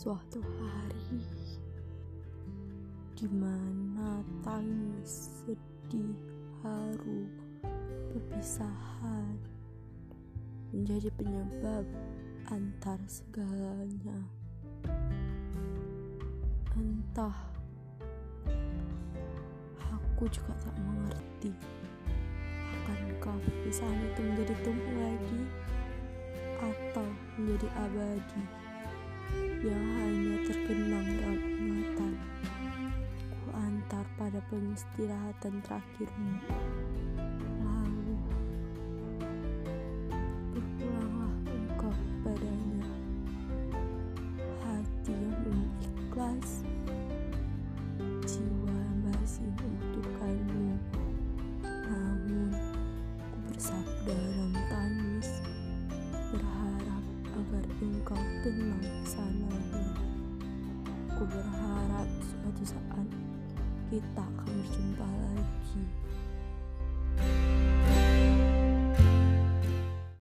Suatu hari di mana tangis, sedih, haru, perpisahan menjadi penyebab antar segalanya. Entah, aku juga tak mengerti. Akankah perpisahan itu menjadi tumbuh lagi atau menjadi abadi yang hanya terkenang dalam ingatan? Ku antar pada pengistirahatan terakhirmu. Lalu, berpulanglah engkau padanya. Hati yang belum ikhlas, jiwa masih membutuhkanmu. Namun, ku bersabda dalam tangis, engkau tenang sananya. Ku berharap suatu saat kita akan berjumpa lagi.